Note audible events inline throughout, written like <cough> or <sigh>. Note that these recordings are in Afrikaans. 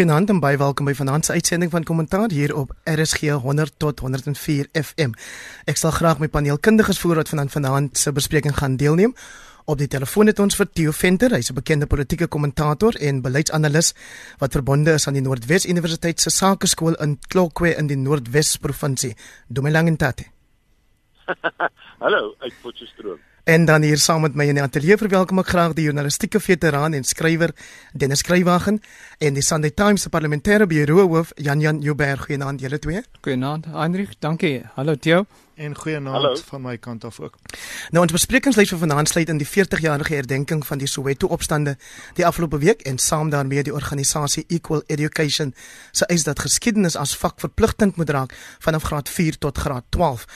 Goeienaand en baie welkom by vanaand se uitsending van Kommentaar hier op RSG 100 tot 104 FM. Ek sal graag my paneelkundiges voer wat vanaand vanaand se bespreking gaan deelneem. Op die telefoon het ons vir Theo Venter, hy's 'n bekende politieke kommentator en beleidsanalis wat verbonde is aan die Noordwes Universiteit se Sakeskool in Tlokwe in die Noordwes provinsie. Domelang en tate. <laughs> Hallo, uit Potchefstroom. En dan hier saam met my in die ateljee verwelkom ek graag die journalistieke veteraan en skrywer Dennis Skrywagen en die Sunday Times se parlementêre bureau hoof Jan Jan Joubert. Goeienaand julle twee. Goeienaand Heinrich, dankie. Hallo Theo. En goeienaand van my kant af ook. Nou ons besprekingslys vir vanaand sluit in die 40-jarige herdenking van die Soweto opstande die afgelope week en saam daarmee die organisasie Equal Education se eis dat geskiedenis as vak verpligtend moet raak vanaf graad 4 tot graad 12.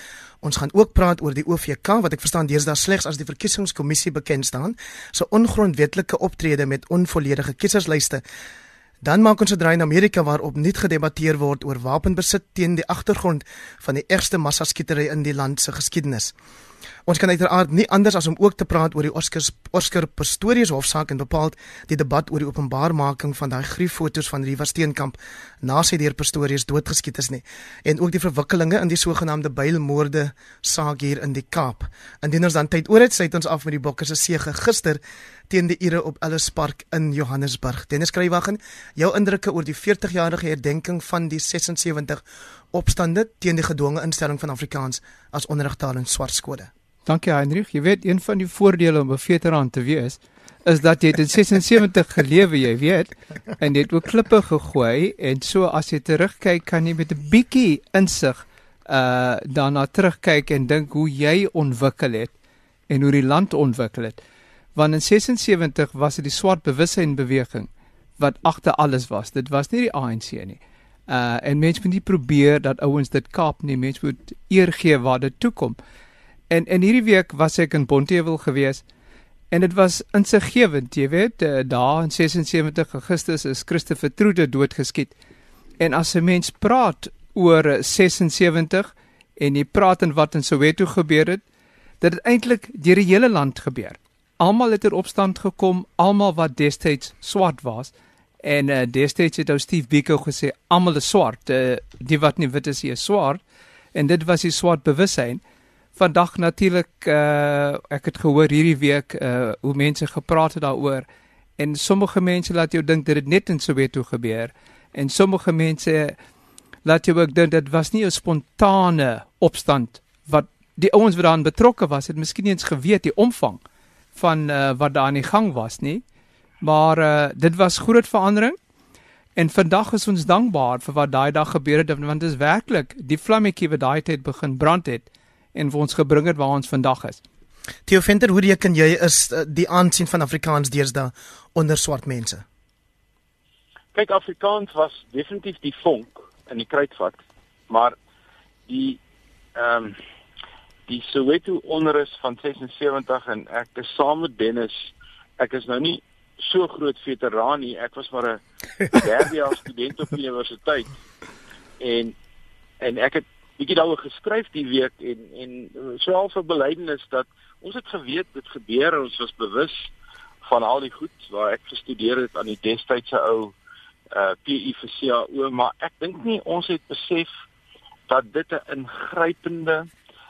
Ons gaan ook praat oor die OVK wat ek verstaan deesdae slegs as die verkiesingskommissie bekend staan, so ongrondwetlike optrede met onvolledige kieserslyste. Dan maak ons 'n draai na Amerika waar opnuut gedebatteer word oor wapenbesit teen die agtergrond van die ergste massaskietery in die land se geskiedenis. Ons kan uiteraard nie anders as om ook te praat oor die Oscar Oscar Pistorius hofsaak en bepaald die debat oor die openbaarmaking van daai grieffoto's van Riva Steenkamp na sy deur Pistorius doodgeskiet is nie en ook die verwikkelinge in die sogenaamde Bylmoorde saak hier in die Kaap. Indien ons dan tyd oor het, sluit ons af met die Bokke se sege gister teen die Ire op Ellis Park in Johannesburg. Dennis Kruiwagen, jou indrukke oor die 40-jarige herdenking van die 76 opstande teen die gedwonge instelling van Afrikaans as onderrigtaal in swart skode. Dankie Heinrich. Jy weet een van die voordele om 'n veteran te wees is dat jy in 76 gelewe, jy weet, en jy het ook klippe gegooi en so as jy terugkyk kan jy met 'n bietjie insig uh daarna terugkyk en dink hoe jy ontwikkel het en hoe die land ontwikkel het. Want in 76 was dit die swart bewussyn beweging wat agter alles was. Dit was nie die ANC nie. Uh en mense moet nie probeer dat ouens dit kaap nie. Mense moet eer gee waar dit toe kom. En in hierdie week was ek in Bonteheuwel gewees en dit was insiggewend, jy weet, uh, daar in 76 Augustus is Christopher Trude doodgeskiet. En as 'n mens praat oor 76 en jy praat en wat in Soweto gebeur het, dit het eintlik deur die hele land gebeur. Almal het in opstand gekom, almal wat destyds swart was. En uh, destyds het ou Steve Biko gesê almal is swart, uh, die wat nie wit is, is swart. En dit was die swart bewussyn. Vandag natuurlik uh, ek het gehoor hierdie week uh, hoe mense gepraat het daaroor en sommige mense laat jou dink dit het net in Soweto gebeur en sommige mense laat jou ook dink dit was nie 'n spontane opstand wat die ouens wat daarin betrokke was het miskien eens geweet die omvang van uh, wat daar aan die gang was nie Maar uh, dit was groot verandering. En vandag is ons dankbaar vir wat daai dag gebeur het want dit is werklik die vlammetjie wat daai tyd begin brand het en vir ons gebring het waar ons vandag is. Theo Venter, hoe reken jy is uh, die aansien van Afrikaans deesdae onder swart mense? Kyk, Afrikaans was definitief die vonk in die kruitvat, maar die ehm um, die Soweto onrus van 76 en ek is saam met Dennis. Ek is nou nie so groot veteraan nie. Ek was maar 'n <laughs> derde jaar student op universiteit. En en ek het bietjie daaroor geskryf die week en en swaar vir belydenis dat ons het geweet dit gebeur ons was bewus van al die goed waar ek gestudeer het aan die destydse ou uh PU vir CAO maar ek dink nie ons het besef dat dit 'n ingrypende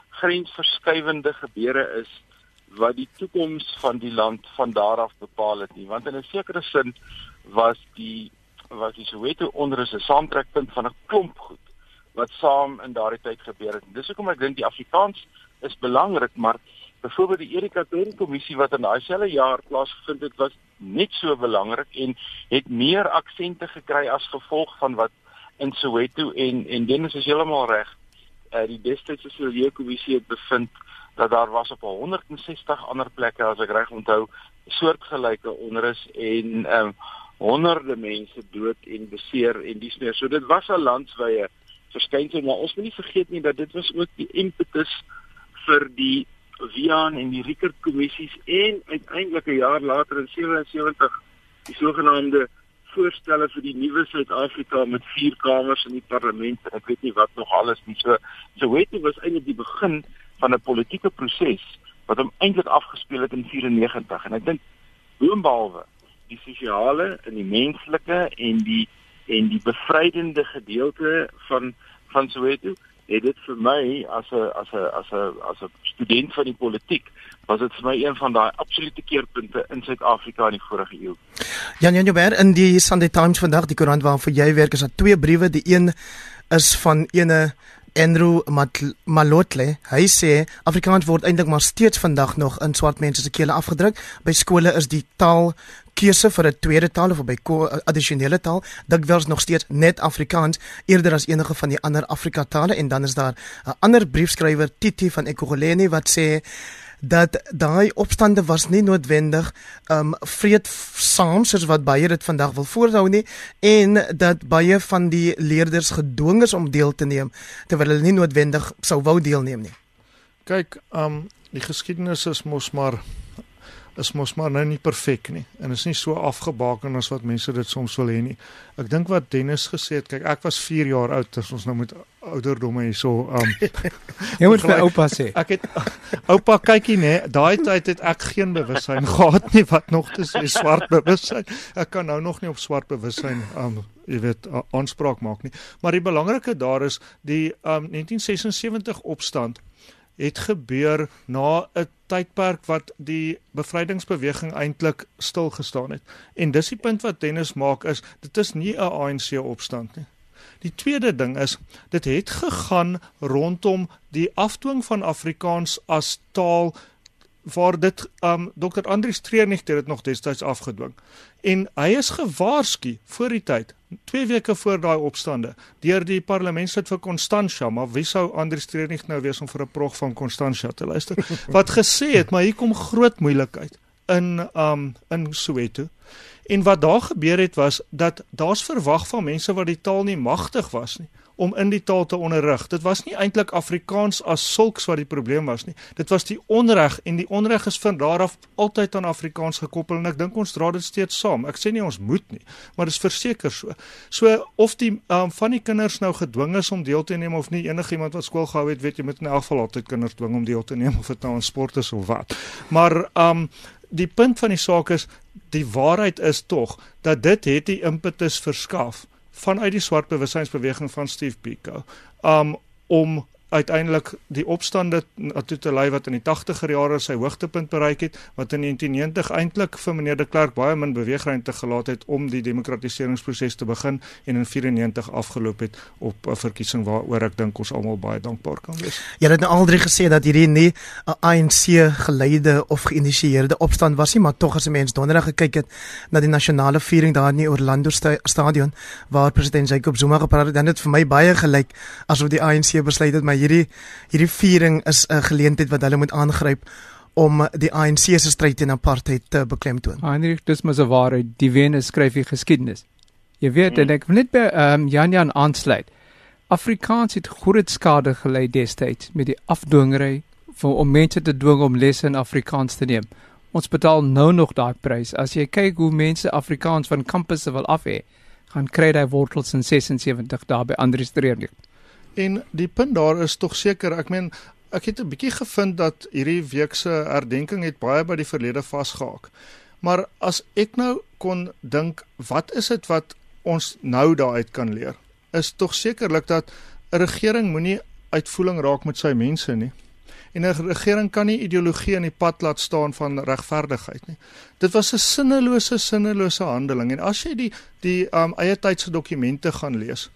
grensverskuivende gebeure is wat die toekoms van die land van daar af bepaal het nie. Want in 'n sekere sin was die was die Soweto onder 'n saamtrekpunt van 'n klomp goed wat saam in daardie tyd gebeur het. Dis hoekom ek dink die Afrikaans is belangrik, maar byvoorbeeld die Erika Toren kommissie wat in daai selfde jaar plaasgevind het, was net so belangrik en het meer aksente gekry as gevolg van wat in Soweto en en Dennis is heeltemal reg. Uh, die destydse Soweto kommissie het bevind dat daar was op 160 ander plekke as ek reg onthou soortgelyke onrus en ehm um, honderde mense dood en beseer en dis meer. So dit was 'n landwyse verskynsel, maar ons moet nie vergeet nie dat dit was ook die impetus vir die Wian en die Rickert kommissies en uiteindelik 'n jaar later in 77 die sogenaamde voorstelle vir die nuwe Suid-Afrika met vier kamers in die parlement en ek weet nie wat nog alles nie. So Soweto was eintlik die begin van 'n politieke proses wat hom eintlik afgespeel het in 94 en ek dink boonbehalwe die sosiale en die menslike en die en die bevrydende gedeelte van van Soweto het dit vir my as 'n as 'n as 'n as 'n student van die politiek was dit vir my een van daai absolute keerpunte in Suid-Afrika in die vorige eeu. Jan Jan Joubert in die Sunday Times vandag die koerant waarvoor jy werk is daar twee briewe die een is van ene Andrew Malotle, hy sê Afrikaans word eintlik maar steeds vandag nog in swart mense se kele afgedruk. By skole is die taal keuse vir 'n tweede taal of by addisionele taal dikwels nog steeds net Afrikaans eerder as enige van die ander Afrika tale en dan is daar 'n ander briefskrywer Titi van Ekurhuleni wat sê dat daai opstande was nie noodwendig um vreedsaam soos wat baie dit vandag wil voorhou nie en dat baie van die leerders gedwing is om deel te neem terwyl hulle nie noodwendig sou wou deelneem nie. Kyk, um die geskiedenis is mos maar is mos maar nou nie perfek nie en is nie so afgebaken as wat mense dit soms wil hê nie. Ek dink wat Dennis gesê het, kyk ek was 4 jaar oud as ons nou met ouderdomme hierso um <laughs> <laughs> Jy moet vir oupa sê. Ek het <laughs> oupa kykie nê, daai tyd het ek geen bewussyn gehad nie wat nog te sê swart bewussyn. Ek kan nou nog nie op swart bewussyn um jy weet aanspraak maak nie. Maar die belangrike daar is die um 1976 opstand het gebeur na 'n tydperk wat die bevrydingsbeweging eintlik stil gestaan het. En dis die punt wat Dennis maak is dit is nie 'n ANC opstand nie. Die tweede ding is dit het gegaan rondom die afdwing van Afrikaans as taal waar dit um Dr Andrius Treurnig het dit nog destyds afgedwing. En hy is gewaarsku voor die tyd, 2 weke voor daai opstande, deur die parlementslid vir Constantia, maar wie sou Andrius Treurnig nou wees om vir 'n prog van Constantia te luister? <laughs> Wat gesê het, maar hier kom groot moeilikheid in um in Soweto. En wat daar gebeur het was dat daar's verwag van mense wat die taal nie magtig was nie om in die taal te onderrig. Dit was nie eintlik Afrikaans as sulks wat die probleem was nie. Dit was die onreg en die onreg is van daar af altyd aan Afrikaans gekoppel en ek dink ons dra dit steeds saam. Ek sê nie ons moet nie, maar dit is verseker so. So of die um, van die kinders nou gedwing is om deel te neem of nie, enigiemand wat skool gehou het, weet jy moet in elk geval altyd kinders dwing om deel te neem of dit nou 'n sport is of wat. Maar um die punt van die saak is die waarheid is tog dat dit het die impetus verskaf vanuit die swart bewussynsbeweging van Steve Biko um om uiteindelik die opstande toe te lei wat in die 80er jare sy hoogtepunt bereik het wat in 1990 eintlik vir meneer de Klerk baie min beweegruimte gelaat het om die demokratiseringsproses te begin en in 94 afgeloop het op 'n verkiesing waaroor ek dink ons almal baie dankbaar kan wees. Jy het nou aldrig gesê dat hierdie nie 'n ANC geleide of geïnisieerde opstand was nie, maar tog as 'n mens donderdag gekyk het na die nasionale viering daar in die Orlando sta stadion waar president Jacob Zuma gepraat het, dan het vir my baie gelyk asof die ANC besluit het maar hierdie hierdie viering is 'n geleentheid wat hulle moet aangryp om die ANC se stryd teen apartheid te beklemtoon. Heinrich, dis mos 'n waarheid. Die Wene skryf die geskiedenis. Jy weet, hmm. ek wil net by ehm um, Jan Jan aansluit. Afrikaans het groot skade gelei destyds met die afdwingery vir om mense te dwing om lesse in Afrikaans te neem. Ons betaal nou nog daai prys. As jy kyk hoe mense Afrikaans van kampusse wil af hê, gaan kry hy wortels in 76 daar by Andrius Streerlig. En die punt daar is tog seker, ek meen ek het 'n bietjie gevind dat hierdie week se herdenking het baie by die verlede vasgehaak. Maar as ek nou kon dink, wat is dit wat ons nou daaruit kan leer? Is tog sekerlik dat 'n regering moenie uitvoering raak met sy mense nie. En 'n regering kan nie ideologie in die pad laat staan van regverdigheid nie. Dit was 'n sinnelose sinnelose handeling en as jy die die um, eie tydse dokumente gaan lees,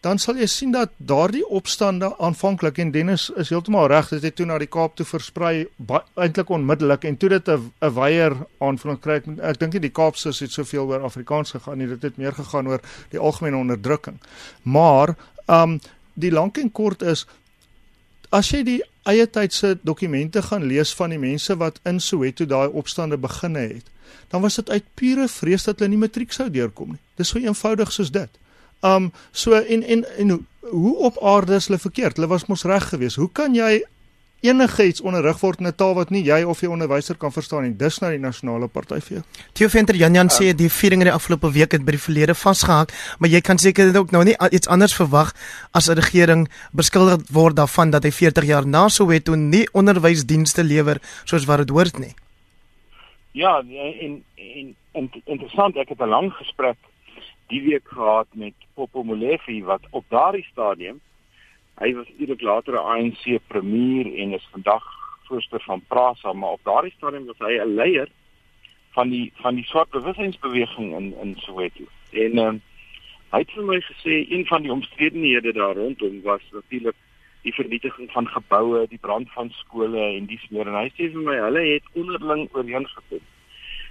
dan sal jy sien dat daardie opstande aanvanklik en Dennis is heeltemal reg dit het toe na die Kaap toe versprei eintlik onmiddellik en toe dit 'n weier aanvulling kry ek dink nie die Kaapse het soveel oor Afrikaans gegaan nie dit het meer gegaan oor die algemene onderdrukking. Maar um die lank en kort is as jy die eie tydse dokumente gaan lees van die mense wat in Soweto daai opstande beginne het dan was dit uit pure vrees dat hulle nie matriek sou deurkom nie. Dis so eenvoudig soos dit Um so en en en hoe op aarde is hulle verkeerd? Hulle was mos reg geweest. Hoe kan jy enige iets onderrig word in 'n taal wat nie jy of jou onderwyser kan verstaan nie? Dis nou die nasionale party vir jou. Theo Venter Jan Jan sê die viering in die afgelope week het by die verlede vasgehak, maar jy kan seker dit ook nou nie iets anders verwag as 'n regering beskuldig word daarvan dat hy 40 jaar na Soweto nie onderwysdienste lewer soos wat dit hoort nie. Ja, en en, en interessant, ek het 'n lang gesprek die week gehad met Popo Molefe wat op daardie stadium hy was eintlik later 'n ANC premier en is vandag voorsteur van Prasa, maar op daardie stadium was hy 'n leier van die van die swart bewussynsbeweging in in Soweto. En um, hy het vir my gesê een van die omstredenhede daar rondom was natuurlik die vernietiging van geboue, die brand van skole en dis meer en hy sê vir my hulle het onderling ooreengekom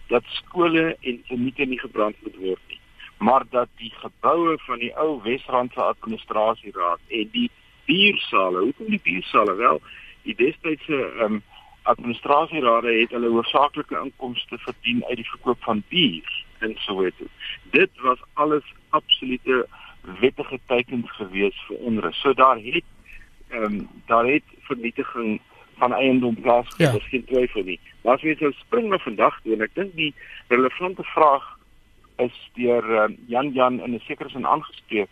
dat skole en verniete nie gebrand moet word nie maar dat die geboue van die ou Wesrandse administrasieraad en die biersale, hoekom die biersale wel die destydse ehm um, administrasieraad het hulle hoofsaaklike inkomste verdien uit die verkoop van bier in Soweto. Dit was alles absolute wettige tekens gewees vir onrus. So daar het ehm um, daar het vernietiging van eiendom plaasgevind, ja. geen twyfel nie. Maar as jy sou spring na vandag toe en ek dink die relevante vraag is deur uh, Jan Jan in 'n sekere sin aangespreek.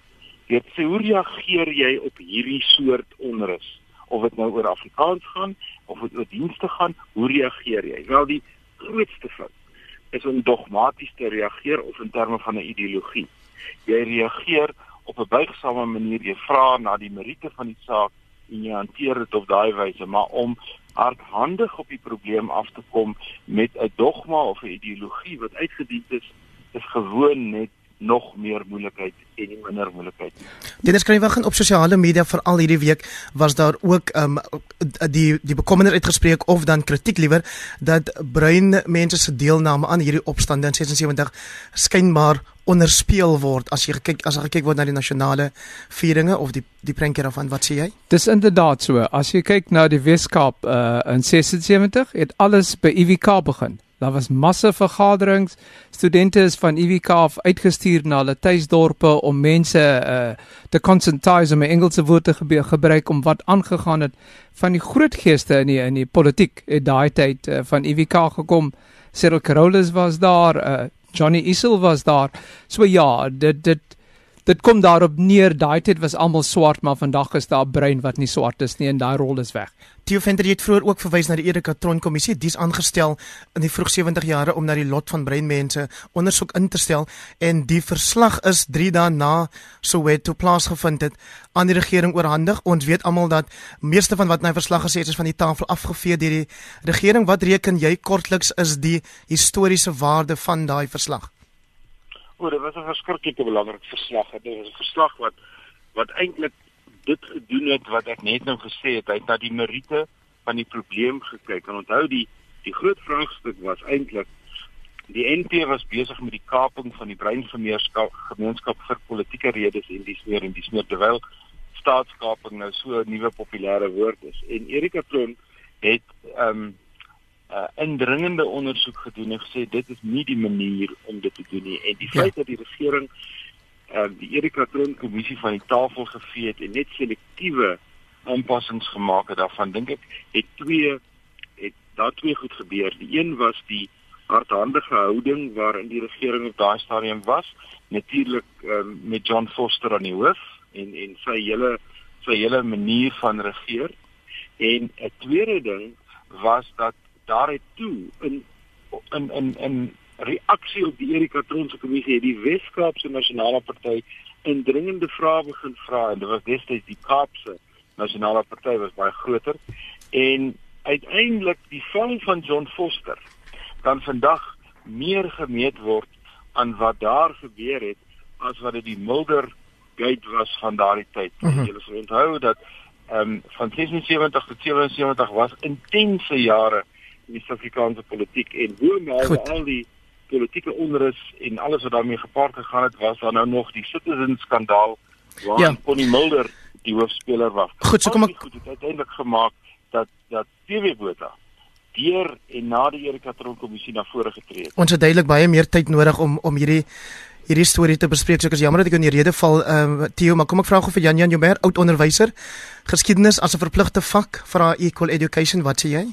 Jy sê hoe reageer jy op hierdie soort onrus? Of dit nou oor Afrikaans gaan of dit oor dienste gaan, hoe reageer jy? Wel die grootste fout is om dogmaties te reageer of in terme van 'n ideologie. Jy reageer op 'n buigsame manier. Jy vra na die meriete van die saak en jy hanteer dit op daai wyse, maar om hardhandig op die probleem af te kom met 'n dogma of 'n ideologie wat uitgedien is is gewoon net nog meer moeilikheid en nie minder moeilikheid. Dit is skryf op sosiale media vir al hierdie week was daar ook um die die bekommernis uitgespreek of dan kritiek liewer dat bruin mense se deelname aan hierdie opstande in 76 skynbaar onderspeel word as jy kyk as jy kyk word na die nasionale vieringe of die die prentjie daarvan wat sê jy? Dis inderdaad so. As jy kyk na die Weskaap uh in 76 het alles by IWK begin. Daar was massa vergaderings. Studente is van UWK af uitgestuur na hulle tuisdorpe om mense uh te konsentreer om 'n Engelse woord te gebruik om wat aangegaan het van die groot geeste in die in die politiek het daai tyd uh, van UWK gekom. Cyril Carolus was daar, uh Johnny Issel was daar. So ja, dit dit dit kom daarop neer daai tyd was almal swart maar vandag is daar bruin wat nie swart is nie en daai rol is weg. Theo Venter het vroeër ook verwys na die Erika Tron kommissie dis aangestel in die vroeg 70 jare om na die lot van bruin mense ondersoek in te stel en die verslag is 3 dae na Soweto plaasgevind het aan die regering oorhandig. Ons weet almal dat meeste van wat hy verslag gesê het is van die tafel afgevee deur die regering. Wat reken jy kortliks is die historiese waarde van daai verslag? O, dit was 'n verskriklike belangrike verslag. Dit was 'n verslag wat wat eintlik dit gedoen het wat ek net nou gesê het. Hy het na die meriete van die probleem gekyk. En onthou die die groot vraagstuk was eintlik die NP was besig met die kaping van die breingemeenskap gemeenskap vir politieke redes en dis meer en dis meer terwyl staatskaping nou so 'n nuwe populêre woord is. En Erika Tron het ehm um, uh, indringende ondersoek gedoen en gesê dit is nie die manier om dit te doen nie. En die ja. feit dat die regering uh, die Erika Tron kommissie van die tafel gevee het en net selektiewe aanpassings gemaak het daarvan dink ek het twee het daar twee goed gebeur. Die een was die hardhandige houding waarin die regering op daai stadium was natuurlik um, met John Foster aan die hoof en en sy hele sy hele manier van regeer. En 'n tweede ding was dat daar het toe in in in in reaksie op die Erika Tronse kommissie het die Wes-Kaapse Nasionale Party indringende vrae begin vra en dit was destyds die Kaapse Nasionale Party was baie groter en uiteindelik die val van John Foster kan vandag meer gemeet word aan wat daar gebeur het as wat dit die Mulder gate was van daardie tyd. Mm -hmm. Jy sal onthou dat ehm um, van 76 tot 77 was intense jare die Suid-Afrikaanse politiek en hoe nou al die politieke onrus en alles wat daarmee gepaard gegaan het was dan nou nog die citizen skandaal waar ja. Connie Mulder die hoofspeler was. Goed, so kom ek goed het uiteindelik gemaak dat dat TV Botha deur en na die Erika Tron kommissie na vore getree het. Ons het duidelik baie meer tyd nodig om om hierdie hierdie storie te bespreek. So ek is jammer dat ek in die rede val ehm uh, Theo, maar kom ek vra gou vir Jan Jan Joubert, oud onderwyser, geskiedenis as 'n verpligte vak vir haar equal education, wat sê jy?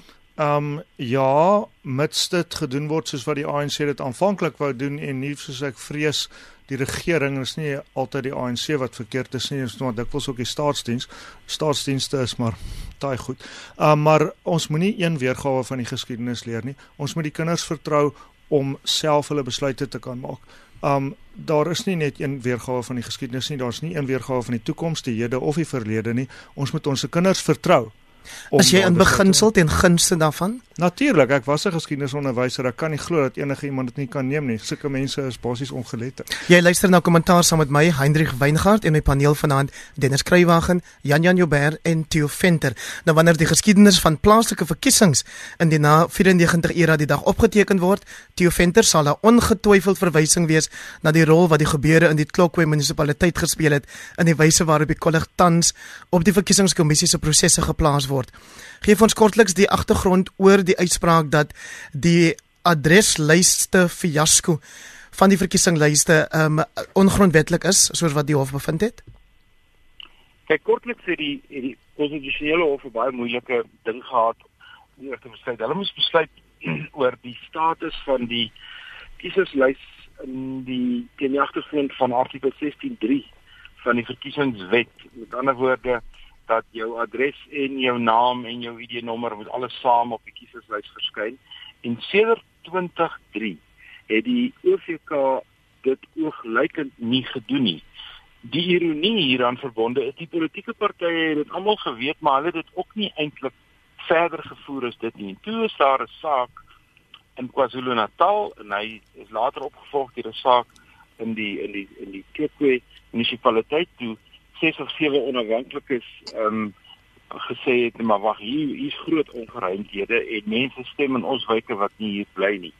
Ehm um, ja, mits dit gedoen word soos wat die ANC dit aanvanklik wou doen en nie soos ek vrees die regering is nie altyd die ANC wat verkeerd is nie, is nog dikwels ook die staatsdiens. Staatsdienste is maar taai goed. Ehm um, maar ons moenie een weergawe van die geskiedenis leer nie. Ons moet die kinders vertrou om self hulle besluite te kan maak. Um daar is nie net een weergawe van die geskiedenis nie, daar's nie een weergawe van die toekoms, die hede of die verlede nie. Ons moet ons kinders vertrou. Is jy in beginsel ten gunste daarvan? Natuurlik, ek was 'n geskiedenisonderwyser. Ek kan nie glo dat enige iemand dit nie kan neem nie. Sulke mense is basies ongeletterd. Jy luister na kommentaar saam met my, Hendrik Weingart en my paneel vanaand, Dennis Kruiwagen, Jan Jan Joubert en Theo Venter. Nou wanneer die geskiedenis van plaaslike verkiesings in die na 94 era die dag opgeteken word, Theo Venter sal 'n ongetwyfeld verwysing wees na die rol wat die gebeure in die Klokwe munisipaliteit gespeel het in die wyse waarop die kolleg tans op die verkiesingskommissie se prosesse geplaas word. Geef ons kortliks die agtergrond oor die uitspraak dat die adreslyste fiasco van die verkiesingslyste um ongrondwettig is soos wat die hof bevind het. Kyk kortliks sê die die konstitusionele hof 'n baie moeilike ding gehad om oor te besluit. Hulle moes besluit <clears throat> oor die status van die kieserslys in die teen die agtergrond van artikel 16.3 van die verkiesingswet. Met ander woorde dat jou adres en jou naam en jou ID-nommer moet alles saam op die kieserslys verskyn. En sedert 2003 het die OVK dit ooglykend nie gedoen nie. Die ironie hieraan verbonde is die politieke partye het dit almal geweet, maar hulle het dit ook nie eintlik verder gevoer as dit nie. Toe is daar 'n saak in KwaZulu-Natal en hy is later opgevolg deur 'n saak in die in die in die Cape munisipaliteit toe ses of sewe onafhanklikes ehm um, gesê het maar wag hier hier's groot ongeruimdhede en mense stem in ons wyke wat nie hier bly nie.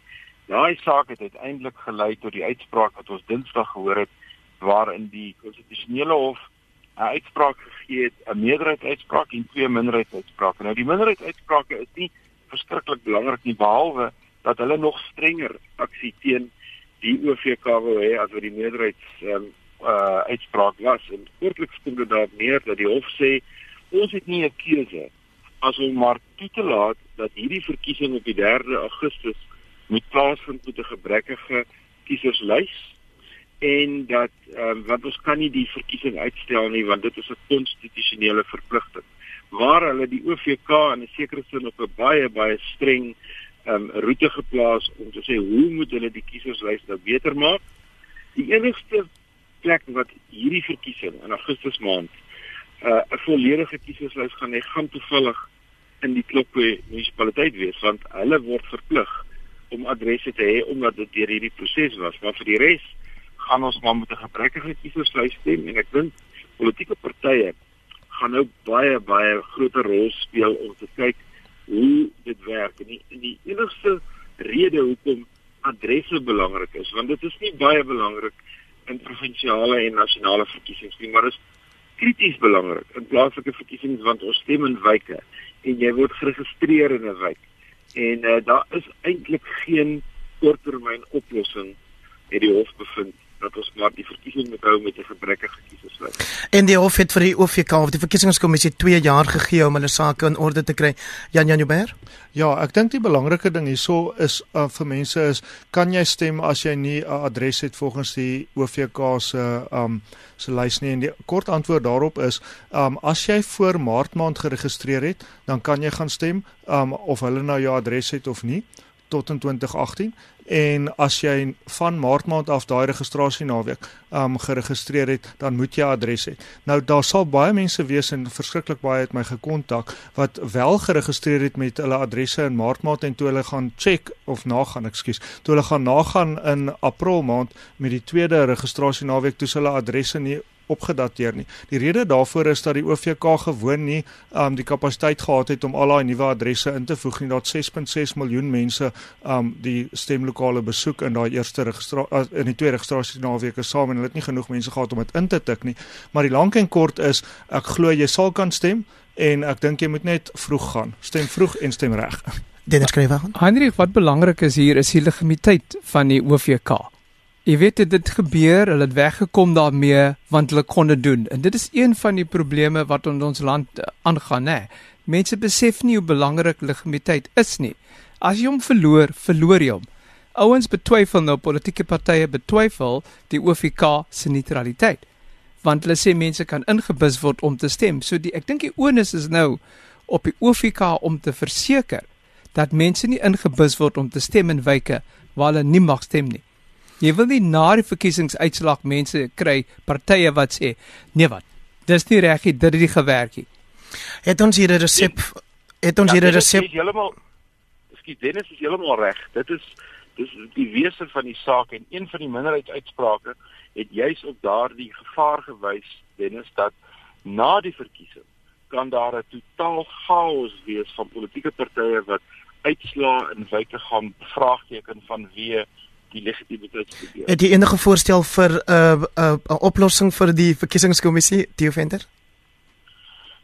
Daai saak het uiteindelik gelei tot die uitspraak wat ons Dinsdag gehoor het waarin die konstitusionele hof 'n uitspraak gegee het, 'n meerderheidsuitspraak en twee minderheidsuitsprake. Nou die minderheidsuitsprake is nie verskriklik belangrik nie behalwe dat hulle nog strenger aksie teen die OVK wil hê as wat die meerderheids um, uh uitspraak was. En kortliks kom dit daar neer dat die hof sê ons het nie 'n keuse as om maar toe te laat dat hierdie verkiesing op die 3 Augustus moet plaasvind met 'n gebrekkige kieserslys en dat ehm uh, want ons kan nie die verkiesing uitstel nie want dit is 'n konstitusionele verpligting waar hulle die OVK in 'n sekere sin op 'n baie baie streng ehm um, roete geplaas om te sê hoe moet hulle die kieserslys nou beter maak? Die enigste plek wat hierdie verkiesing in Augustus maand uh, 'n volledige kieserslys gaan hê gaan toevallig in die Klokwe munisipaliteit wees want hulle word verplig om adresse te hê omdat dit deur hierdie proses was. Maar vir die res gaan ons maar met 'n gebrekkige kieserslys stem en ek dink politieke partye gaan nou baie baie groter rol speel om te kyk hoe dit werk. En die, en die enigste rede hoekom adresse belangrik is want dit is nie baie belangrik in provinsiale en nasionale verkiesings nie, maar is krities belangrik in plaaslike verkiesings want ons stem in wyke en jy word geregistreer in 'n wijk. En uh, daar is eintlik geen korttermyn oplossing het die hof bevind dat ons maar die verkiesing moet hou met 'n gebrekkige kieserslys. En die hof het vir die OVK of die verkiesingskommissie 2 jaar gegee om hulle sake in orde te kry. Jan Jan Joubert? Ja, ek dink die belangrike ding hierso is uh, vir mense is kan jy stem as jy nie 'n adres het volgens die OVK se um se lys nie en die kort antwoord daarop is um as jy voor Maart maand geregistreer het, dan kan jy gaan stem um of hulle nou jou adres het of nie tot in 2018 en as jy van maart maand af daai registrasie naweek um geregistreer het, dan moet jy adres hê. Nou daar sal baie mense wees en verskriklik baie het my gekontak wat wel geregistreer het met hulle adresse in maart maand en toe hulle gaan check of nagaan, ekskuus, toe hulle gaan nagaan in april maand met die tweede registrasie naweek toe hulle adresse nie opgedateer nie. Die rede daarvoor is dat die OVK gewoon nie um die kapasiteit gehad het om al daai nuwe adresse in te voeg nie. Dat 6.6 miljoen mense um die stemlokale besoek in daai eerste registrasie uh, in die twee registrasie naweke saam en hulle het nie genoeg mense gehad om dit in te tik nie. Maar die lank en kort is ek glo jy sal kan stem en ek dink jy moet net vroeg gaan. Stem vroeg en stem reg. Dennis skryf aan. Hendrik, wat belangrik is hier is die legitimiteit van die OVK. Jy weet dit het gebeur, hulle het weggekom daarmee want hulle kon dit doen. En dit is een van die probleme wat in ons land eh, aangaan, hè. Mense besef nie hoe belangrik legitimiteit is nie. As jy hom verloor, verloor jy hom. Ouens betwyfel nou politieke partye betwyfel die OFK se neutraliteit. Want hulle sê mense kan ingebus word om te stem. So die ek dink die onus is nou op die OFK om te verseker dat mense nie ingebus word om te stem in wyke waar hulle nie mag stem nie. Jy wil nie na die verkiesingsuitslag mense kry partye wat sê, "Nee wat. Dis nie reg nie, dit het nie gewerk nie." Het ons hier 'n resep het ons Ja, hier 'n resep is heeltemal Ekskuus, Dennis is heeltemal reg. Dit is dis die wese van die saak en een van die minderheidsuitsprake het juis op daardie gevaar gewys Dennis dat na die verkiesing kan daar 'n totaal chaos wees van politieke partye wat uitslaa en wyke gaan vraagteken van die legitimiteitsbeheer. het jy enige voorstel vir 'n uh, 'n uh, 'n oplossing vir die verkiesingskommissie, Theo Venter?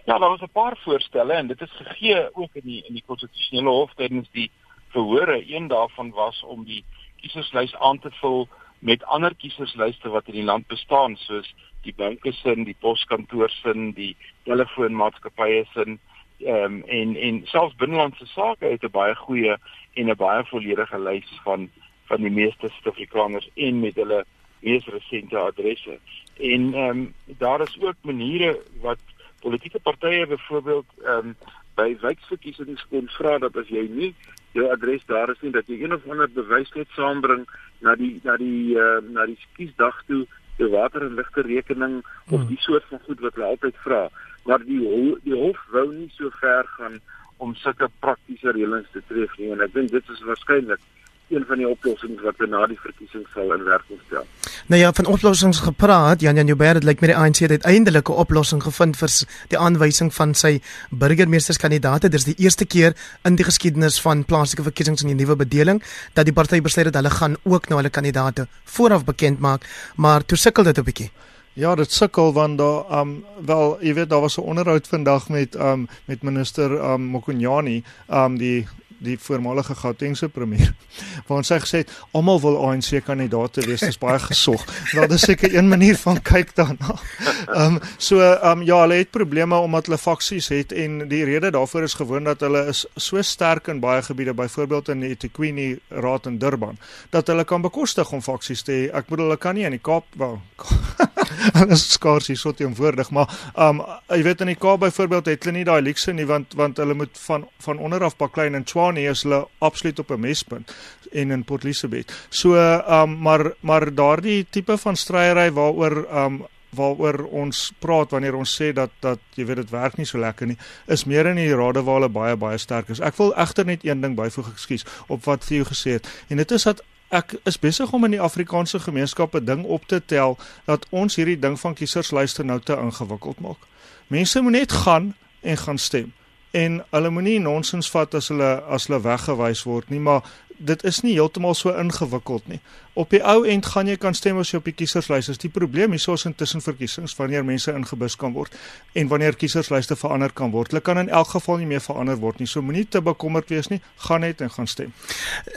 Ja, daar was 'n paar voorstelle en dit is gegee ook in die in die konstitusionele hof tydens die verhore. Een daarvan was om die kieserslys aan te vul met ander kieserslyste wat in die land bestaan soos die banke sin, die poskantore sin, die telefoonmaatskappye sin ehm um, en en selfs binnelandse sake het 'n baie goeie en 'n baie volledige lys van van die meeste Suid-Afrikaners en met hulle mees resente adresse. En ehm um, daar is ook maniere wat politieke partye byvoorbeeld ehm um, by wijkverkiesings kon vra dat as jy nie jou adres daar is nie dat jy een of ander bewys net saambring na die na die uh, na die kiesdag toe jou water en ligte rekening of die soort van goed wat hulle altyd vra maar die ho die hof wou nie so ver gaan om sulke praktiese reëlings te tref nie en ek dink dit is waarskynlik een van die oplossings wat na die verkiesing sal in werking stel. Nou ja, van oplossings gepraat, Jan Jan Joubert het lyk met die ANC het uiteindelik 'n oplossing gevind vir die aanwysing van sy burgemeesterskandidaat. Dit is die eerste keer in die geskiedenis van plaaslike verkiesings in die nuwe bedeling dat die party besluit dat hulle gaan ook nou hulle kandidaate vooraf bekend maak, maar toe sukkel dit 'n bietjie. Ja, dit sukkel want daar um wel, jy weet daar was 'n onderhoud vandag met um met minister um Mokonyane, um die die voormalige Gautengse premier <laughs> waar ons sy gesê het almal wil ANC kandidaate wees dis baie gesog. Wel dis seker een manier van kyk daarna. <laughs> Ehm um, so ehm um, ja, hulle het probleme omdat hulle faksies het en die rede daarvoor is gewoon dat hulle is so sterk in baie gebiede, byvoorbeeld in die eThekwini Raad in Durban, dat hulle kan bekostig om faksies te hê. Ek bedoel hulle kan nie in die Kaap wel <laughs> <laughs> hulle is skaars hier so teenwoordig, maar um, jy weet in die Kaap byvoorbeeld het hulle nie daai luukse nie want want hulle moet van van onder af baklei en Tshwane is hulle absoluut op 'n mespunt en in Port Elizabeth. So um, maar maar daardie tipe van stryery waaroor um, waaroor ons praat wanneer ons sê dat dat jy weet dit werk nie so lekker nie is meer in die rade waar hulle baie baie sterk is. Ek wil egter net een ding byvoeg, ekskuus, op wat Theo gesê het. En dit is dat ek is besig om in die Afrikaanse gemeenskap 'n ding op te tel dat ons hierdie ding van kieserslyste nou te ingewikkeld maak. Mense moet net gaan en gaan stem. En hulle moenie nonsens vat as hulle as hulle weggewys word nie, maar dit is nie heeltemal so ingewikkeld nie. Op die ou end gaan jy kan stem as jy op die kieserslys is. Die probleem hierso is intussen verkiesings wanneer mense ingebus kan word en wanneer kieserslyste verander kan word. Hulle kan in elk geval nie meer verander word nie. So moenie te bekommerd wees nie. Gaan net en gaan stem.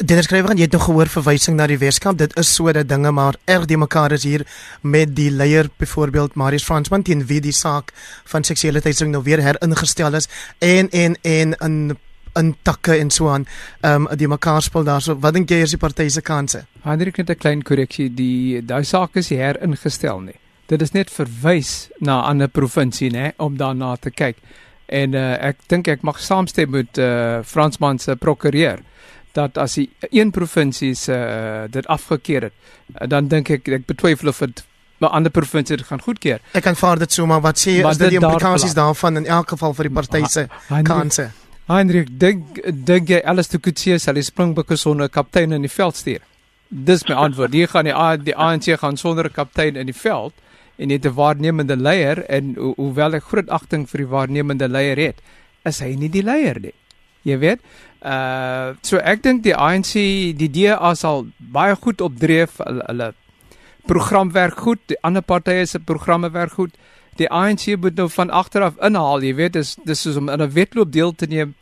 Dennis skrywer, jy het nog gehoor verwysing na die Weskaap. Dit is sodat dinge maar erg die mekaar is hier met die leier byvoorbeeld Marius Fransman teen wie die saak van seksuele teistering nou weer heringestel is en en en in in takke en so aan. Ehm um, die mekaar speel daarso. Wat dink jy is die party se kanse? Hendrik net 'n klein korreksie, die daai saak is heringestel nie. Dit is net verwys na 'n ander provinsie, nê, om daarna te kyk. En uh, ek dink ek mag saamstem met uh, Fransman se prokureur dat as die een provinsie se uh, dit afgekeur het, uh, dan dink ek ek betwyfel of dit 'n ander provinsie dit gaan goedkeur. Ek aanvaar dit so, maar wat sê Maar is dit die daar implikasies verlaat. daarvan in elk geval vir die party se kanse? Hendrik, dink dink jy alles te Kutse sal die Springbokke sonder 'n kaptein in die veld stuur? Dis my antwoord. Hier gaan die A- die ANC gaan sonder 'n kaptein in die veld en het 'n waarnemende leier en ho hoewel ek groot agting vir die waarnemende leier het, is hy nie die leier nie. Jy weet? Uh so ek dink die ANC, die DA sal baie goed opdreef. Hulle, hulle program werk goed, die ander partye se programme werk goed. Die ANC moet nou van agteraf inhaal, jy weet, dis dis soos om in 'n wedloop deel te neem.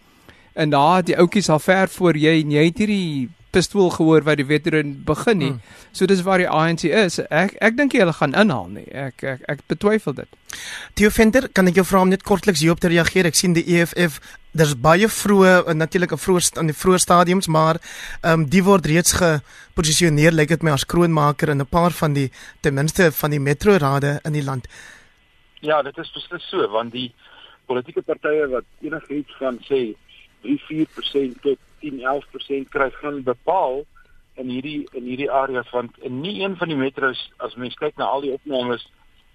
En daar die ouetjies al ver voor jy en jy het hierdie pistool gehoor wat die wedren begin nie. Hmm. So dis waar die ANC is. Ek ek dink hulle gaan inhaal nie. Ek ek ek betwyfel dit. Theo Venter, kan ek jou vra om net kortliks hierop te reageer? Ek sien die EFF, daar's baie vroeë natuurlik 'n vroeë in die vroeë stadiums, maar ehm um, die word reeds geposisioneer lyk dit my as kroonmaker in 'n paar van die ten minste van die metrorade in die land. Ja, dit is beslis so want die politieke partye wat enigiets van sê 3-4% tot 10-11% kry gaan bepaal in hierdie in hierdie areas want in nie een van die metros as mens kyk na al die opnames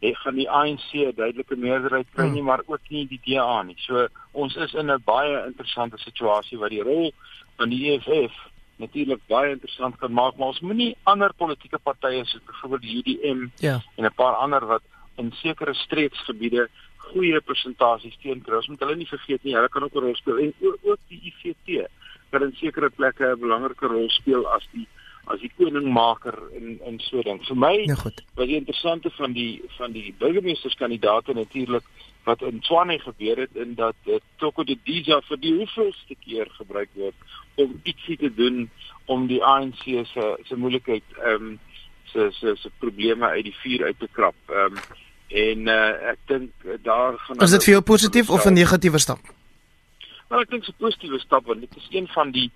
het gaan die ANC 'n duidelike meerderheid kry nie, maar ook nie die DA nie. So ons is in 'n baie interessante situasie wat die rol van die EFF natuurlik baie interessant kan maak, maar ons moenie ander politieke partye soos byvoorbeeld die UDM Ja. en 'n paar ander wat in sekere streeksgebiede goeie persentasies teenkry. Ons moet hulle nie vergeet nie. Hulle kan ook 'n rol speel en ook, ook die IFT kan in sekere plekke 'n belangrike rol speel as die as die koningmaker in in so ding. Vir my Ja goed. wat die interessante van die van die burgemeesterskandidaate natuurlik wat in Tshwane gebeur het in dat uh, Toko de Dija vir die hoeveelste keer gebruik word om ietsie te doen om die ANC se se moeilikheid ehm um, se se se probleme uit die vuur uit te krap. Ehm um, en uh, ek dink uh, daar gaan Is dit vir jou positief of 'n negatiewe stap? Maar ek dink 'n positiewe stap want dit is een van die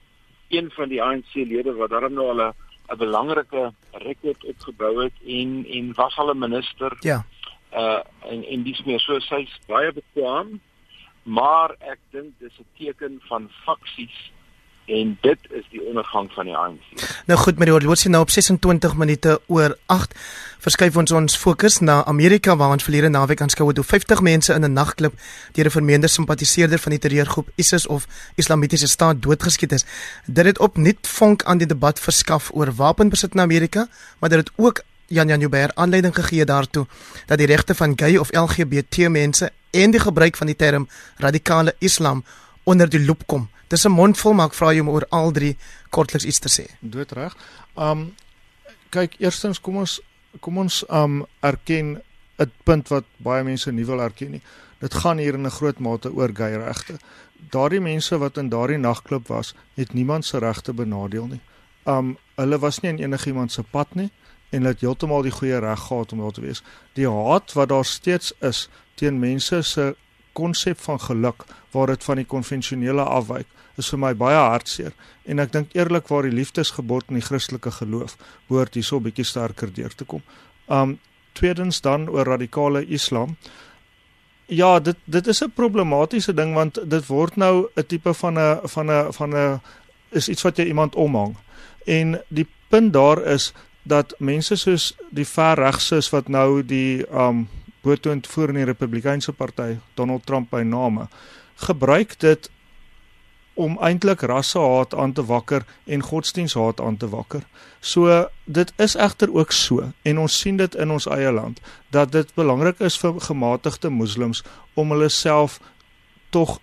een van die ANC lede wat daarom nou al 'n 'n belangrike rekord opgebou het en en was al 'n minister Ja. uh en en dis meer so sy's baie bekwam maar ek dink dis 'n teken van faksies en dit is die ondergang van die ANC. Nou goed, met die horlosie nou op 26 minute oor 8 verskuif ons ons fokus na Amerika waar ons verlede naweek aanskou hoe 50 mense in 'n nagklub deur 'n vermeende simpatiseerder van die terreurgroep ISIS of Islamitiese Staat doodgeskiet is. Dit het opnuut vonk aan die debat verskaf oor wapenbesit in Amerika, maar dit het ook Jan Jan Joubert aanleiding gegee daartoe dat die regte van gay of LGBT mense en die gebruik van die term radikale islam onder die loep kom. Dis 'n mondvol maar ek vra jou om oor al drie kortliks iets te sê. Doodreg. Um kyk, eerstens kom ons kom ons um erken 'n punt wat baie mense nie wil erken nie. Dit gaan hier in 'n groot mate oor gay regte. Daardie mense wat in daardie nagklub was, het niemand se regte benadeel nie. Um hulle was nie in enigiemand se pad nie en hulle het heeltemal die goeie reg gehad om daar te wees. Die haat wat daar steeds is teen mense se konsep van geluk waar dit van die konvensionele afwyk is vir my baie hartseer en ek dink eerlikwaar die liefdesgebod in die Christelike geloof behoort hierso 'n bietjie sterker deur te kom. Um tweedens dan oor radikale islam. Ja, dit dit is 'n problematiese ding want dit word nou 'n tipe van 'n van 'n van 'n is iets wat jy iemand omhang. En die punt daar is dat mense soos die verregses wat nou die um boetoond voor in die Republikeinse party Donald Trump by name gebruik dit om eintlik rassehaat aan te wakker en godsdienshaat aan te wakker. So dit is egter ook so en ons sien dit in ons eie land dat dit belangrik is vir gematigde moslems om hulle self tog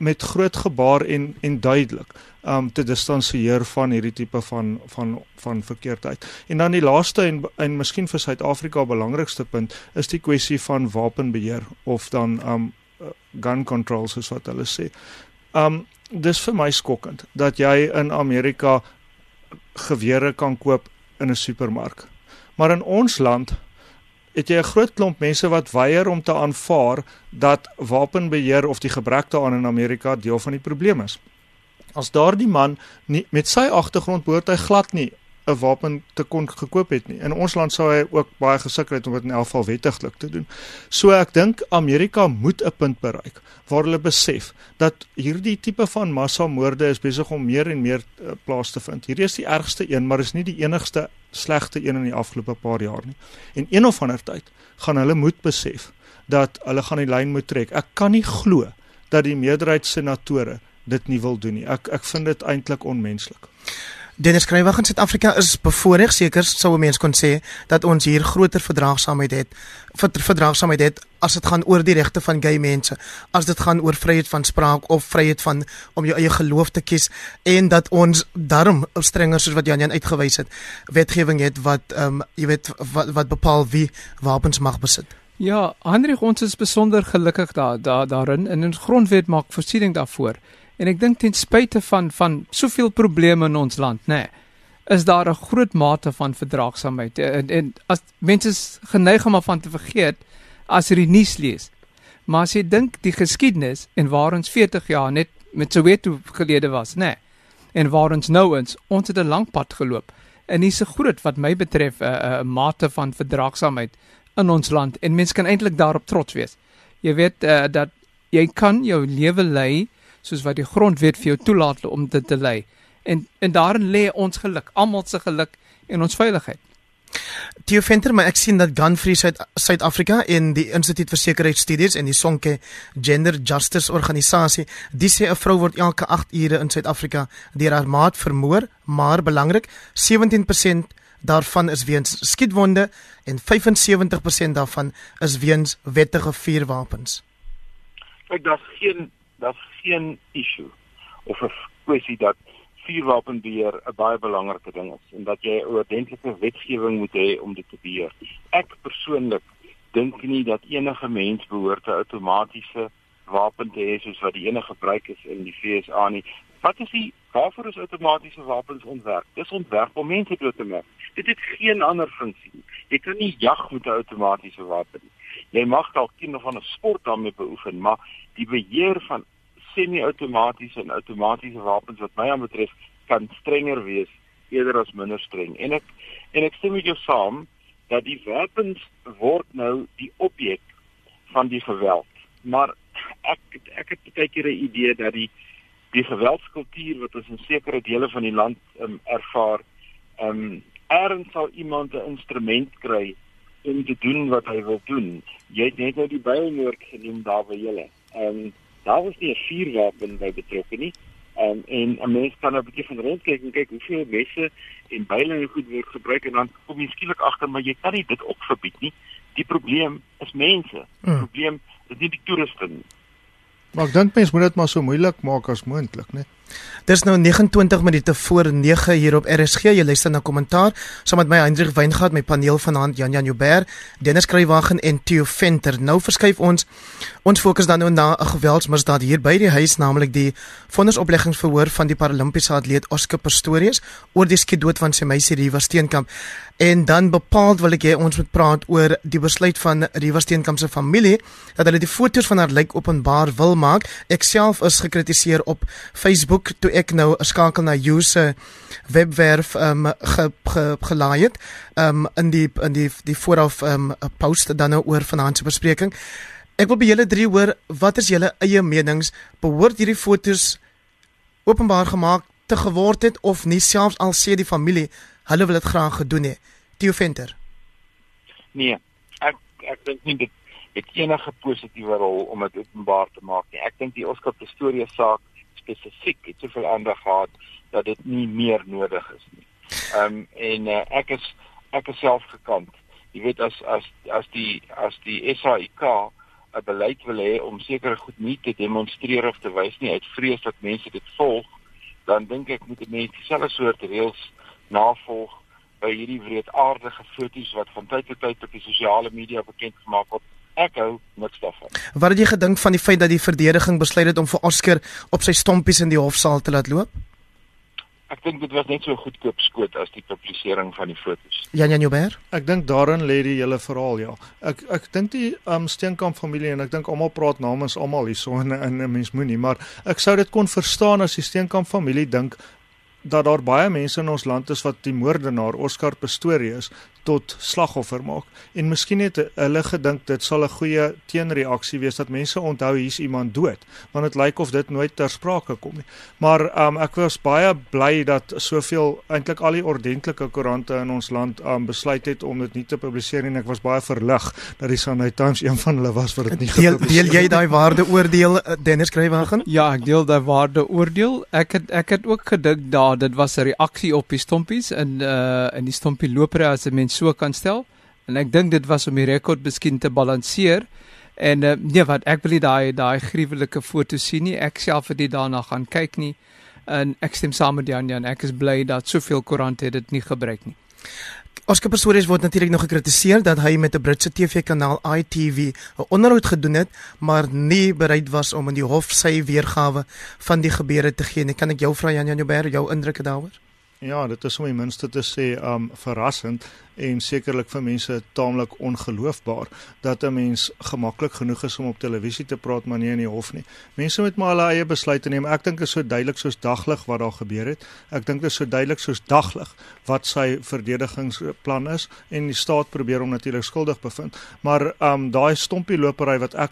met groot gebaar en en duidelik um te distansieer van hierdie tipe van van van verkeerdheid. En dan die laaste en en miskien vir Suid-Afrika belangrikste punt is die kwessie van wapenbeheer of dan um gun control soos wat hulle sê. Um dis vir my skokkend dat jy in Amerika gewere kan koop in 'n supermark. Maar in ons land het jy 'n groot klomp mense wat weier om te aanvaar dat wapenbeheer of die gebrek daaraan in Amerika deel van die probleem is. As daardie man nie met sy agtergrond behoort hy glad nie 'n wapen te kon gekoop het nie. In ons land sou hy ook baie gesukkel het om dit in elk geval wettiglik te doen. So ek dink Amerika moet 'n punt bereik waar hulle besef dat hierdie tipe van massamoorde is besig om meer en meer uh, plaas te vind. Hierdie is die ergste een, maar is nie die enigste slegte een in die afgelope paar jaar nie. En een of ander tyd gaan hulle moet besef dat hulle gaan die lyn moet trek. Ek kan nie glo dat die meerderheid senatore dit nie wil doen nie. Ek ek vind dit eintlik onmenslik. Dennis Krywag in Suid-Afrika is bevoordeel seker sou 'n mens kon sê dat ons hier groter verdraagsaamheid het verdraagsaamheid het as dit gaan oor die regte van gay mense as dit gaan oor vryheid van spraak of vryheid van om jou eie geloof te kies en dat ons daarom strenger soos wat Jan Jan uitgewys het wetgewing het wat ehm um, jy weet wat, wat bepaal wie wapens mag besit. Ja, Hendrik ons is besonder gelukkig daar daar daarin in ons grondwet maak voorsiening daarvoor. En ek dink ten spyte van van soveel probleme in ons land, nê, nee, is daar 'n groot mate van verdraagsaamheid. En, en as mense geneig om van te vergeet as jy die nuus lees. Maar as jy dink die geskiedenis en waar ons 40 jaar net met Soweto gelede was, nê, nee, en waar ons nou is, ons het 'n lang pad geloop. En dis 'n groot wat my betref 'n uh, uh, mate van verdraagsaamheid in ons land en mense kan eintlik daarop trots wees. Jy weet uh, dat jy kan jou lewe lei soos wat die grondwet vir jou toelaat om dit te lei. En en daarin lê ons geluk, almal se geluk en ons veiligheid. Theo Venter, maar ek sien dat Gun Free Suid-Afrika en die Instituut vir Sekuriteitsstudies en die Sonke Gender Justice organisasie, dis sê 'n vrou word elke 8 ure in Suid-Afrika deur haar maat vermoor, maar belangrik, 17% daarvan is weens skietwonde en 75% daarvan is weens wettige vuurwapens. Kyk, daar's geen daar's geen issue of 'n kwessie dat vuurwapenbeheer 'n baie belangrike ding is en dat jy 'n oordentlike wetgewing moet hê om dit te beheer. Ek persoonlik dink nie dat enige mens behoort 'n outomatiese wapen te hê soos wat die enige gebruik is in die FSA nie. Wat is die waarvoor is outomatiese wapens ontwerp? Dis ontwerp om mense dood te maak. Dit het geen ander funksie nie. Jy kan nie jag met 'n outomatiese wapen nie. Jy mag dalk een van 'n sport daarmee beoefen, maar die beheer van semi-outomatiese en outomatiese wapens wat my aanbetref kan strenger wees eerder as minder streng. En ek en ek stem met jou saam dat die wapens word nou die objek van die geweld. Maar ek ek het baie keer 'n idee dat die die geweldskultuur wat ons in sekere dele van die land um, ervaar, ehm um, erns sal iemand 'n instrument kry om te doen wat hy wil doen. Jy het net nou die bylmoord genoem daar by julle. Ehm um, daar was nie 'n vuurwapen by betrokke nie. Um, en 'n mens kan nou 'n bietjie van rondkyk en kyk hoeveel messe en byle en goed word gebruik en dan kom jy skielik agter maar jy kan nie dit ook verbied nie. Die probleem is mense. Die hmm. probleem is nie die toeriste nie. Maar ek dink mense moet dit maar so moeilik maak as moontlik, né? Dis nou 29 minute voor 9 hier op RSG. Jy luister na kommentaar saam met my Hendrik Weingart, my paneel vanaand Jan Jan Joubert, Dennis Kruiwagen en Theo Venter. Nou verskuif ons ons fokus dan nou na 'n geweldsmisdaad hier by die huis, naamlik die vonnisopleggingsverhoor van die Paralimpiese atleet Oscar Pistorius oor die skietdood van sy meisie Riva Steenkamp. En dan bepaald wil ek hê ons moet praat oor die besluit van Riva Steenkamp se familie dat hulle die foto's van haar lijk openbaar wil maak. Ek self is gekritiseer op Facebook toe ek nou 'n skakel na Juse webwerf um ge, ge, gelaai het um in die in die die vooraf um 'n post dan nou oor se bespreking. Ek wil by julle drie hoor wat is julle eie menings? Behoort hierdie foto's openbaar gemaak te geword het of nie selfs al sê die familie hulle wil dit graag gedoen hê. Theo Venter. Nee, ek ek dink nie dit het enige positiewe rol om dit openbaar te maak nie. Ek dink die Oscar Pistorius saak spesifiek het soveel aandag gehad dat dit nie meer nodig is nie. Ehm um, en uh, ek is ek is self gekant. Jy weet as as as die as die SAIK 'n beleid wil hê om sekere goed nie te demonstreer of te wys nie uit vrees dat mense dit volg, dan dink ek moet die mense dieselfde soort reëls navolg by hierdie wreedaardige foto's wat van tyd tot tyd op die sosiale media bekend gemaak word. Ek hou niks daarvan. Wat het jy gedink van die feit dat die verdediging besluit het om vir Oscar op sy stompies in die hofsaal te laat loop? Ek dink dit was net so goedkoop skoot as die publisering van die foto's. Jan Jan Joubert? Ek dink daarin lê die hele verhaal, ja. Ek ek dink die um Steenkamp familie en ek dink almal praat namens almal hierso in 'n mens moenie, maar ek sou dit kon verstaan as die Steenkamp familie dink dat daar baie mense in ons land is wat die moordenaar Oscar Pistorius tot slagoffer maak. En miskien het hulle gedink dit sal 'n goeie teenreaksie wees dat mense onthou hier's iemand dood want dit lyk of dit nooit ter sprake kom nie. Maar um, ek was baie bly dat soveel eintlik al die ordentlike koerante in ons land um, besluit het om dit nie te publiseer nie en ek was baie verlig dat die Sunday Times een van hulle was wat dit nie deel, deel jy daai waarde oordeel eh, Dennis Skrywagen ja ek deel daai waarde oordeel ek het ek het ook gedink daar dit was 'n reaksie op die stompies in uh in die stompie lopery as 'n mens so kan stel. En ek dink dit was om die rekord miskien te balanseer. En uh, nee wat ek wil nie daai daai gruwelike foto sien nie. Ek self het dit daarna gaan kyk nie. En ek stem saam met Jan Jan. Ek is bly dat soveel koerante dit nie gebruik nie. Oscar Pistorius word natuurlik nog gekritiseer dat hy met 'n Britse TV-kanaal ITV 'n onderhoud gedoen het, maar nie bereid was om in die hof sy weergawe van die gebeure te gee nie. Kan ek jou vra Jan Jan Joubert jou indrukke daaroor? Ja, dit is om die minste te sê um verrassend en sekerlik vir mense taamlik ongeloofbaar dat 'n mens gemaklik genoeg is om op televisie te praat maar nie in die hof nie. Mense moet maar hulle eie besluite neem. Ek dink dit is so duidelik soos daglig wat daar gebeur het. Ek dink dit is so duidelik soos daglig wat sy verdedigingsplan is en die staat probeer hom natuurlik skuldig bevind. Maar um daai stompie lopery wat ek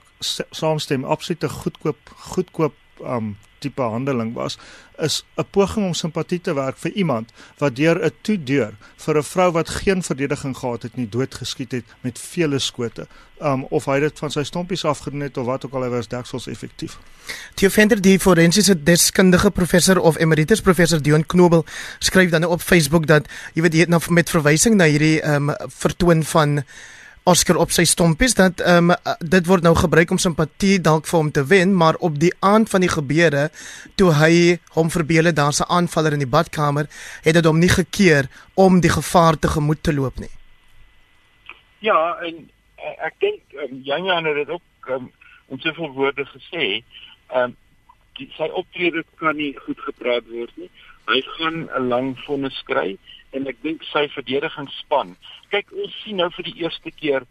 saamstem absoluut 'n goedkoop goedkoop um tipe handeling was, is 'n poging om simpatie te werk vir iemand wat deur 'n toedeur vir 'n vrou wat geen verdediging gehad het nie doodgeskiet het met vele skote. Um of hy dit van sy stompies afgedoen het of wat ook al hy was deksels effektief. Theo Venter die forensiese deskundige professor of emeritus professor Dion Knobel skryf dan op Facebook dat jy weet jy het nou met verwysing na hierdie um vertoon van Oscar op sy stompies dat ehm um, dit word nou gebruik om simpatie dalk vir hom te wen, maar op die aand van die gebeure toe hy hom verbeel het daar's 'n aanvaller in die badkamer, het dit hom nie gekeer om die gevaar te gemoed te loop nie. Ja, en uh, ek dink um, Janja het dit ook um, in soveel woorde gesê, ehm um, sy optrede kan nie goed gepraat word nie. Hy gaan 'n lang vonnis skry en ek dink sy verdedigingsspan. Kyk, ons sien nou vir die eerste keer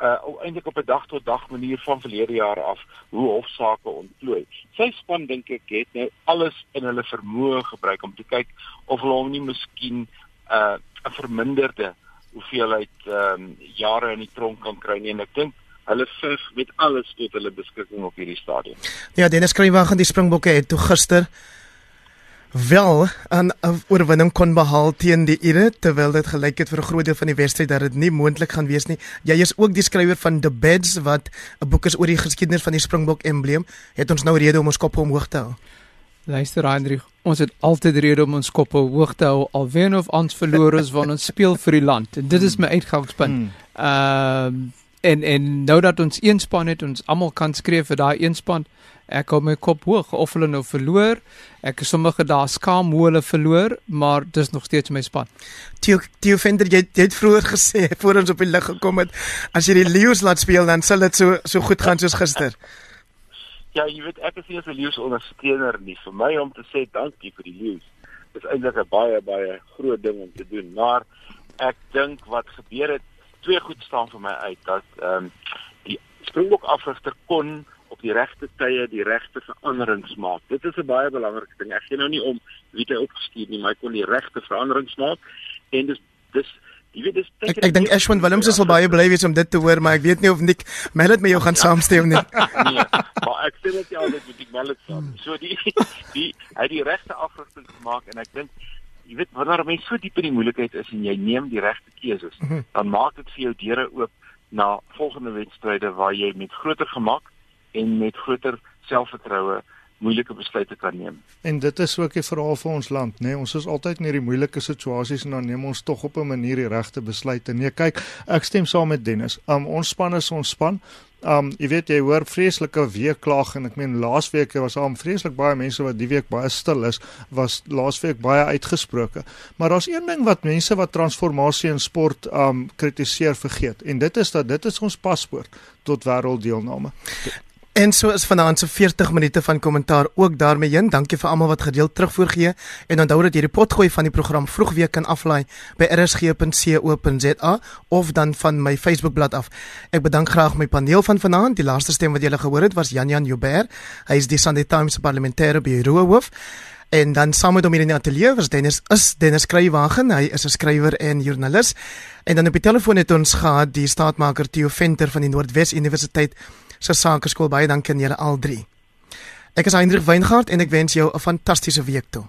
uh eintlik op 'n dag tot dag manier van verlede jaar af hoe hofsaake ontplooi. Sy span dink ek het nou alles in hulle vermoë gebruik om te kyk of hulle hom nie miskien uh 'n verminderde hoeveelheid ehm um, jare in die tronk kan kry nie en ek dink hulle veg met alles tot hulle beskikking op hierdie stadium. Ja, Dennis gaan die Springbokke het toe gister wel 'n oorwinning kon behaal teen die Ire terwyl dit gelyk het vir 'n groot deel van die wedstryd dat dit nie moontlik gaan wees nie. Jy is ook die skrywer van The Beds wat 'n boek is oor die geskiedenis van die Springbok embleem. Het ons nou rede om ons kop omhoog te hou? Luister Hendrik, ons het altyd rede om ons kop hoog te hou al wen of ons verloor is wanneer ons speel vir die land. En dit is my uitgangspunt. Hmm. Ehm uh, en en nou dat ons een span het, ons almal kan skryf vir daai een span. Ek hou my kop hoog of hulle nou verloor. Ek is sommige dae skaam hoe hulle verloor, maar dis nog steeds my span. Theo Theo Venter jy, jy het vroeër gesê <laughs> voor ons op die lig gekom het, as jy die Lions laat speel dan sal dit so so goed gaan soos gister. Ja, jy weet ek is nie 'n Lions ondersteuner nie. Vir my om te sê dankie vir die Lions is eintlik 'n baie baie groot ding om te doen, maar ek dink wat gebeur het, twee goed staan vir my uit dat ehm um, die Springbok afrigter kon op die regte tye die regte veranderings maak. Dit is 'n baie belangrike ding. Ek gee nou nie om wie hy opgestuur nie, maar hy kon die regte veranderings maak en dis dis jy weet dis Ek, ek dink Ashwin Williams sal baie bly wees om dit te hoor, maar ek weet nie of Nick Mallet met jou gaan ja. saamstem nie. <laughs> nee, maar ek sê net jy altyd met Nick Mallet saam. So die die hy die regte afrigting maak en ek dink jy weet wanneer mense so diep in die moeilikheid is en jy neem die regte keuses, mhm. dan maak dit vir jou deure oop na volgende wedstryde waar jy met groter gemak en met groter selfvertroue moeilike besluite kan neem. En dit is ook 'n verhaal vir ons land, nê? Nee? Ons is altyd in hierdie moeilike situasies en dan neem ons tog op 'n manier die regte besluite. Nee, kyk, ek stem saam met Dennis. Um ons span is ons span. Um jy weet jy hoor vreeslike weeklag en ek meen laasweek was daar vreeslik baie mense wat die week baie stil is, was laasweek baie uitgesproke. Maar daar's een ding wat mense wat transformasie in sport um kritiseer vergeet en dit is dat dit is ons paspoort tot wêrelddeelname. En so is vanaand se 40 minute van kommentaar ook daarmee heen. Dankie vir almal wat gedeeld terugvoorgee en onthou dat jy die potgooi van die program vroegweek kan aflaai by rsg.co.za of dan van my Facebookblad af. Ek bedank graag my paneel van vanaand. Die laaste stem wat julle gehoor het was Jan Jan Joubert. Hy is die Sunday Times parlementêre bureau hoof. En dan saam met hom hier in die ateljee was Dennis is Dennis Kruiwagen. Hy is 'n skrywer en joernalis. En dan op die telefoon het ons gehad die staatmaker Theo Venter van die Noordwes Universiteit se sakeskool baie dankie aan julle al drie. Ek is Hendrik Weingart en ek wens jou 'n fantastiese week toe.